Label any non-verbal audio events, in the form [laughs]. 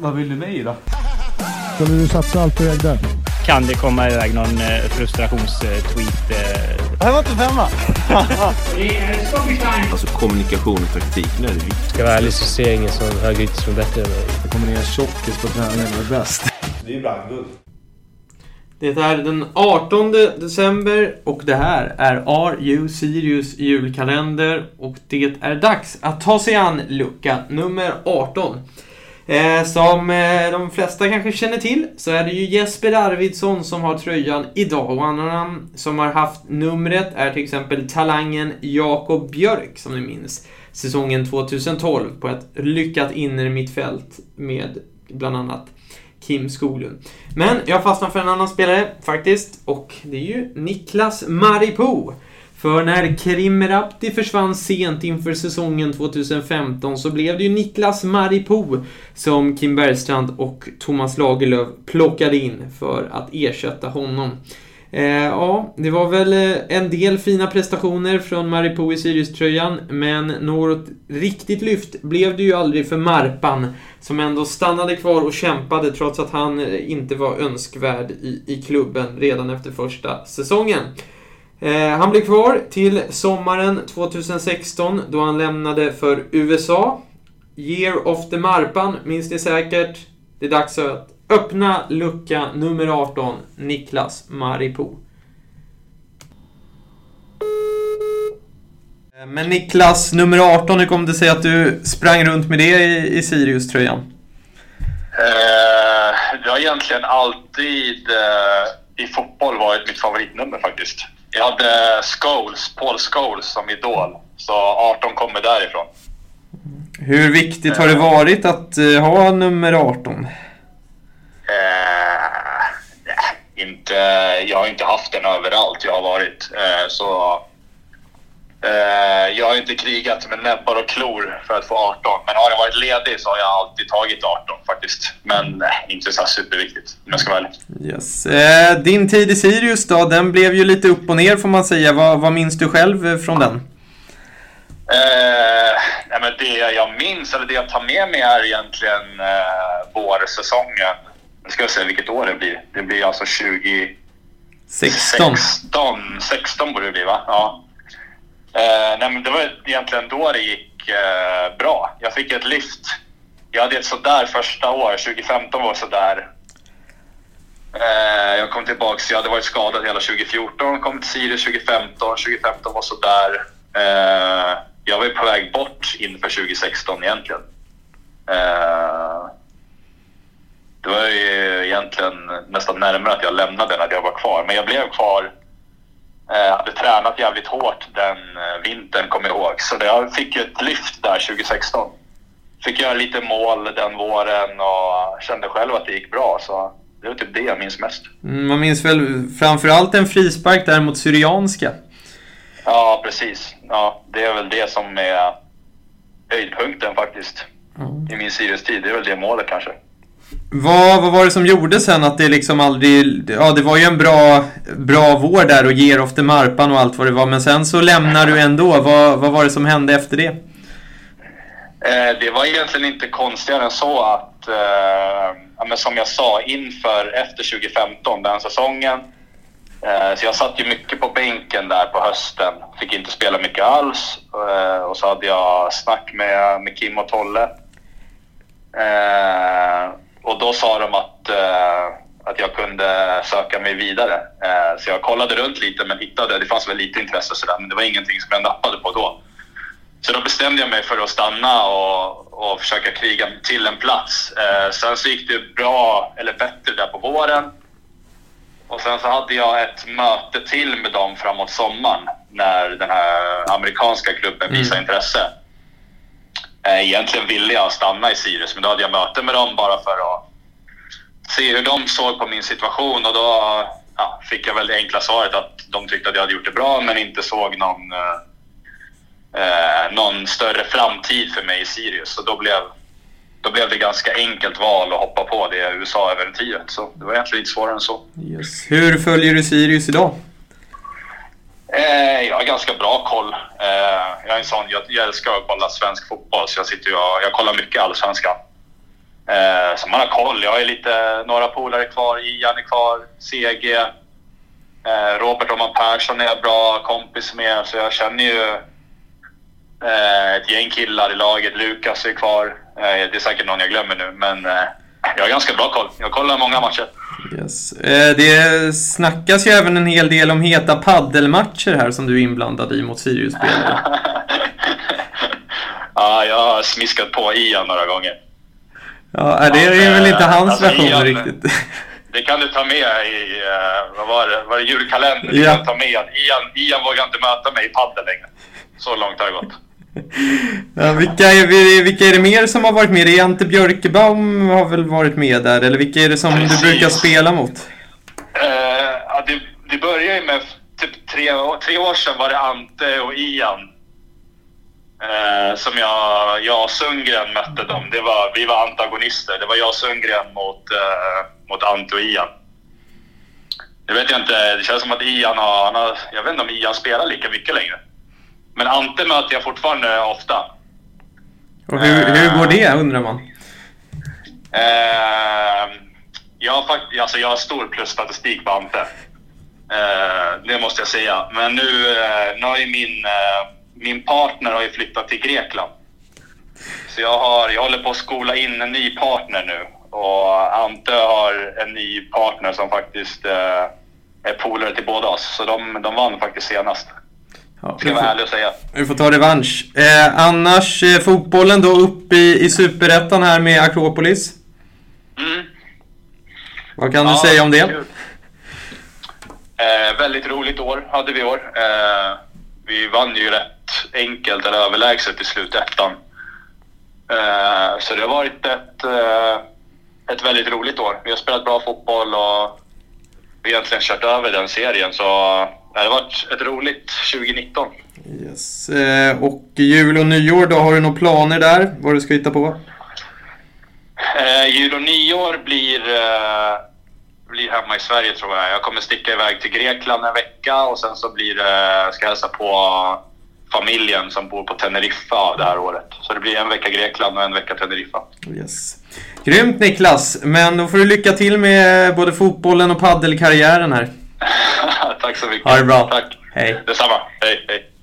Vad vill du mig då? Skulle du satsa allt på ägg där? Kan det komma iväg någon eh, frustrationstweet? Eh? Det här var inte femma. [laughs] Alltså kommunikation och taktik, nu är det viktigt. Ska jag vara ärlig så ser jag ingen som högerytter som är bättre än mig. Det kommer ner tjockis på träningen och är bäst. Det är ju brandguld. Det är den 18 december och det här är RU Sirius julkalender och det är dags att ta sig an lucka nummer 18. Eh, som eh, de flesta kanske känner till så är det ju Jesper Arvidsson som har tröjan idag och andra som har haft numret är till exempel talangen Jakob Björk som ni minns säsongen 2012 på ett lyckat innermittfält med bland annat Kim Skoglund. Men jag fastnar för en annan spelare faktiskt och det är ju Niklas Maripo. För när Krim Rapti försvann sent inför säsongen 2015 så blev det ju Niklas Maripo som Kim Bergstrand och Thomas Lagerlöf plockade in för att ersätta honom. Eh, ja, det var väl eh, en del fina prestationer från Maripo i Sirius-tröjan, men något riktigt lyft blev det ju aldrig för Marpan, som ändå stannade kvar och kämpade trots att han eh, inte var önskvärd i, i klubben redan efter första säsongen. Eh, han blev kvar till sommaren 2016 då han lämnade för USA. Year of the Marpan, minns ni säkert. Det är dags att öppna lucka nummer 18, Niklas Maripou. Eh, men Niklas, nummer 18, hur kom det sig att du sprang runt med det i, i Sirius-tröjan? Eh, det har egentligen alltid eh, i fotboll varit mitt favoritnummer faktiskt. Jag hade Scholes, Paul Scholes som idol, så 18 kommer därifrån. Hur viktigt har det varit att eh, ha nummer 18? Eh, nej, inte, jag har inte haft den överallt jag har varit. Eh, så eh, Jag har inte krigat med näbbar och klor för att få 18. Men har jag varit ledig så har jag alltid tagit 18 faktiskt. Men nej, inte så superviktigt om jag ska vara ärlig. Yes. Eh, din tid i Sirius då, den blev ju lite upp och ner får man säga. Vad, vad minns du själv eh, från den? Eh, nej, men det jag minns, eller det jag tar med mig är egentligen eh, vårsäsongen. Nu ska jag se vilket år det blir. Det blir alltså 20... 16. 16, 16 borde det bli va? Ja. Eh, nej, men det var egentligen då det gick eh, bra. Jag fick ett lyft. Jag hade ett sådär första år. 2015 var sådär. Eh, jag kom tillbaks. Jag hade varit skadad hela 2014. Kom till Sirius 2015. 2015 var sådär. Eh, jag var ju på väg bort inför 2016 egentligen. Eh, det var ju egentligen nästan närmare att jag lämnade än att jag var kvar. Men jag blev kvar. Eh, hade tränat jävligt hårt den eh, vintern, kommer jag ihåg. Så jag fick ju ett lyft där 2016. Fick göra lite mål den våren och kände själv att det gick bra. Så det var typ det jag minns mest. Mm, Man minns väl framförallt en frispark där mot Syrianska. Ja, precis. Ja, det är väl det som är höjdpunkten faktiskt. I min Sirius-tid. Det är väl det målet kanske. Vad, vad var det som gjorde sen att det liksom aldrig... Ja, det var ju en bra, bra vår där och ger of the Marpan och allt vad det var. Men sen så lämnar du ändå. Vad, vad var det som hände efter det? Eh, det var egentligen inte konstigare än så att, eh, men som jag sa, inför efter 2015, den säsongen. Eh, så jag satt ju mycket på bänken där på hösten. Fick inte spela mycket alls. Eh, och så hade jag snack med, med Kim och Tolle. Eh, och då sa de att, eh, att jag kunde söka mig vidare. Eh, så jag kollade runt lite men hittade, det fanns väl lite intresse sådär, men det var ingenting som jag nappade på då. Så då bestämde jag mig för att stanna och, och försöka kriga till en plats. Eh, sen så gick det bra, eller bättre där på våren. Och sen så hade jag ett möte till med dem framåt sommaren när den här amerikanska klubben visade intresse. Eh, Egentligen ville jag stanna i Sirius, men då hade jag möte med dem bara för att se hur de såg på min situation och då ja, fick jag väl det enkla svaret att de tyckte att jag hade gjort det bra men inte såg någon, eh, någon större framtid för mig i Sirius. Så då blev, då blev det ganska enkelt val att hoppa på det USA-äventyret. Så det var egentligen inte svårare än så. Yes. Hur följer du Sirius idag? Eh, jag har ganska bra koll. Eh, jag är en sån, jag, jag älskar att kolla svensk fotboll så jag sitter och, jag kollar mycket allsvenskan. Eh, så man har koll. Jag har lite, några polare kvar. Ian är kvar, CG. Eh, Robert Roman Persson är jag bra kompis med, så jag känner ju ett gäng killar i laget. Lukas är kvar. Eh, det är säkert någon jag glömmer nu, men eh, jag har ganska bra koll. Jag kollar många matcher. Yes. Eh, det snackas ju även en hel del om heta paddelmatcher här som du är inblandad i mot Sirius-spelare. [laughs] ja, jag har smiskat på Ian några gånger. Ja, det är väl inte hans Alltså, version Ian- riktigt. [laughs] Det kan du ta med i, eh, vad var det, var det julkalender? Du Ja. kan ta med Ian. Ian vågar inte möta mig i padel längre. Så långt har det gått. Ja, vilka, är, vilka är det mer som har varit med? Det är Ante Björkebaum har väl varit med där, eller vilka är det som Precis. du brukar spela mot? Eh, ja, det, det började ju med typ tre, år- tre år sedan var det Ante och Ian. Eh, som jag, jag och Sundgren mötte dem. Det var, vi var antagonister. Det var jag och Sundgren mot, eh, mot Ante och Ian. Det vet jag inte. Det känns som att Ian har, har... Jag vet inte om Ian spelar lika mycket längre. Men Ante möter jag fortfarande ofta. Och hur, hur går det undrar man? Eh, jag, har fakt- alltså jag har stor plusstatistik på Ante. Eh, det måste jag säga. Men nu, eh, nu har ju min, eh, min partner har ju flyttat till Grekland. Så jag, har, jag håller på att skola in en ny partner nu. Och Ante har en ny partner som faktiskt eh, är polare till båda oss. Så de, de vann faktiskt senast. Ja, Ska du, jag vara ärlig och säga. du får ta revansch. Eh, annars, eh, fotbollen då upp i, i Superettan här med Akropolis. Mm. Vad kan du Ja, säga om det? Eh, väldigt roligt år hade vi i år. Eh, vi vann ju rätt enkelt eller överlägset i slutettan. Eh, så det har varit ett, eh, ett väldigt roligt år. Vi har spelat bra fotboll och vi har egentligen kört över den serien. Så det har varit ett roligt 2019. Yes. Eh, och jul och nyår då, har du några planer där? Vad du ska hitta på? Eh, jul och nyår blir, eh, blir hemma i Sverige tror jag. Jag kommer sticka iväg till Grekland en vecka och sen så blir det, ska jag hälsa på familjen som bor på Teneriffa det här året. Så det blir en vecka Grekland och en vecka Teneriffa. Yes. Grymt Niklas, men då får du lycka till med både fotbollen och paddelkarriären här. [laughs] Tack så mycket. Ha det bra. Tack. Hej. Detsamma. Hej, hej.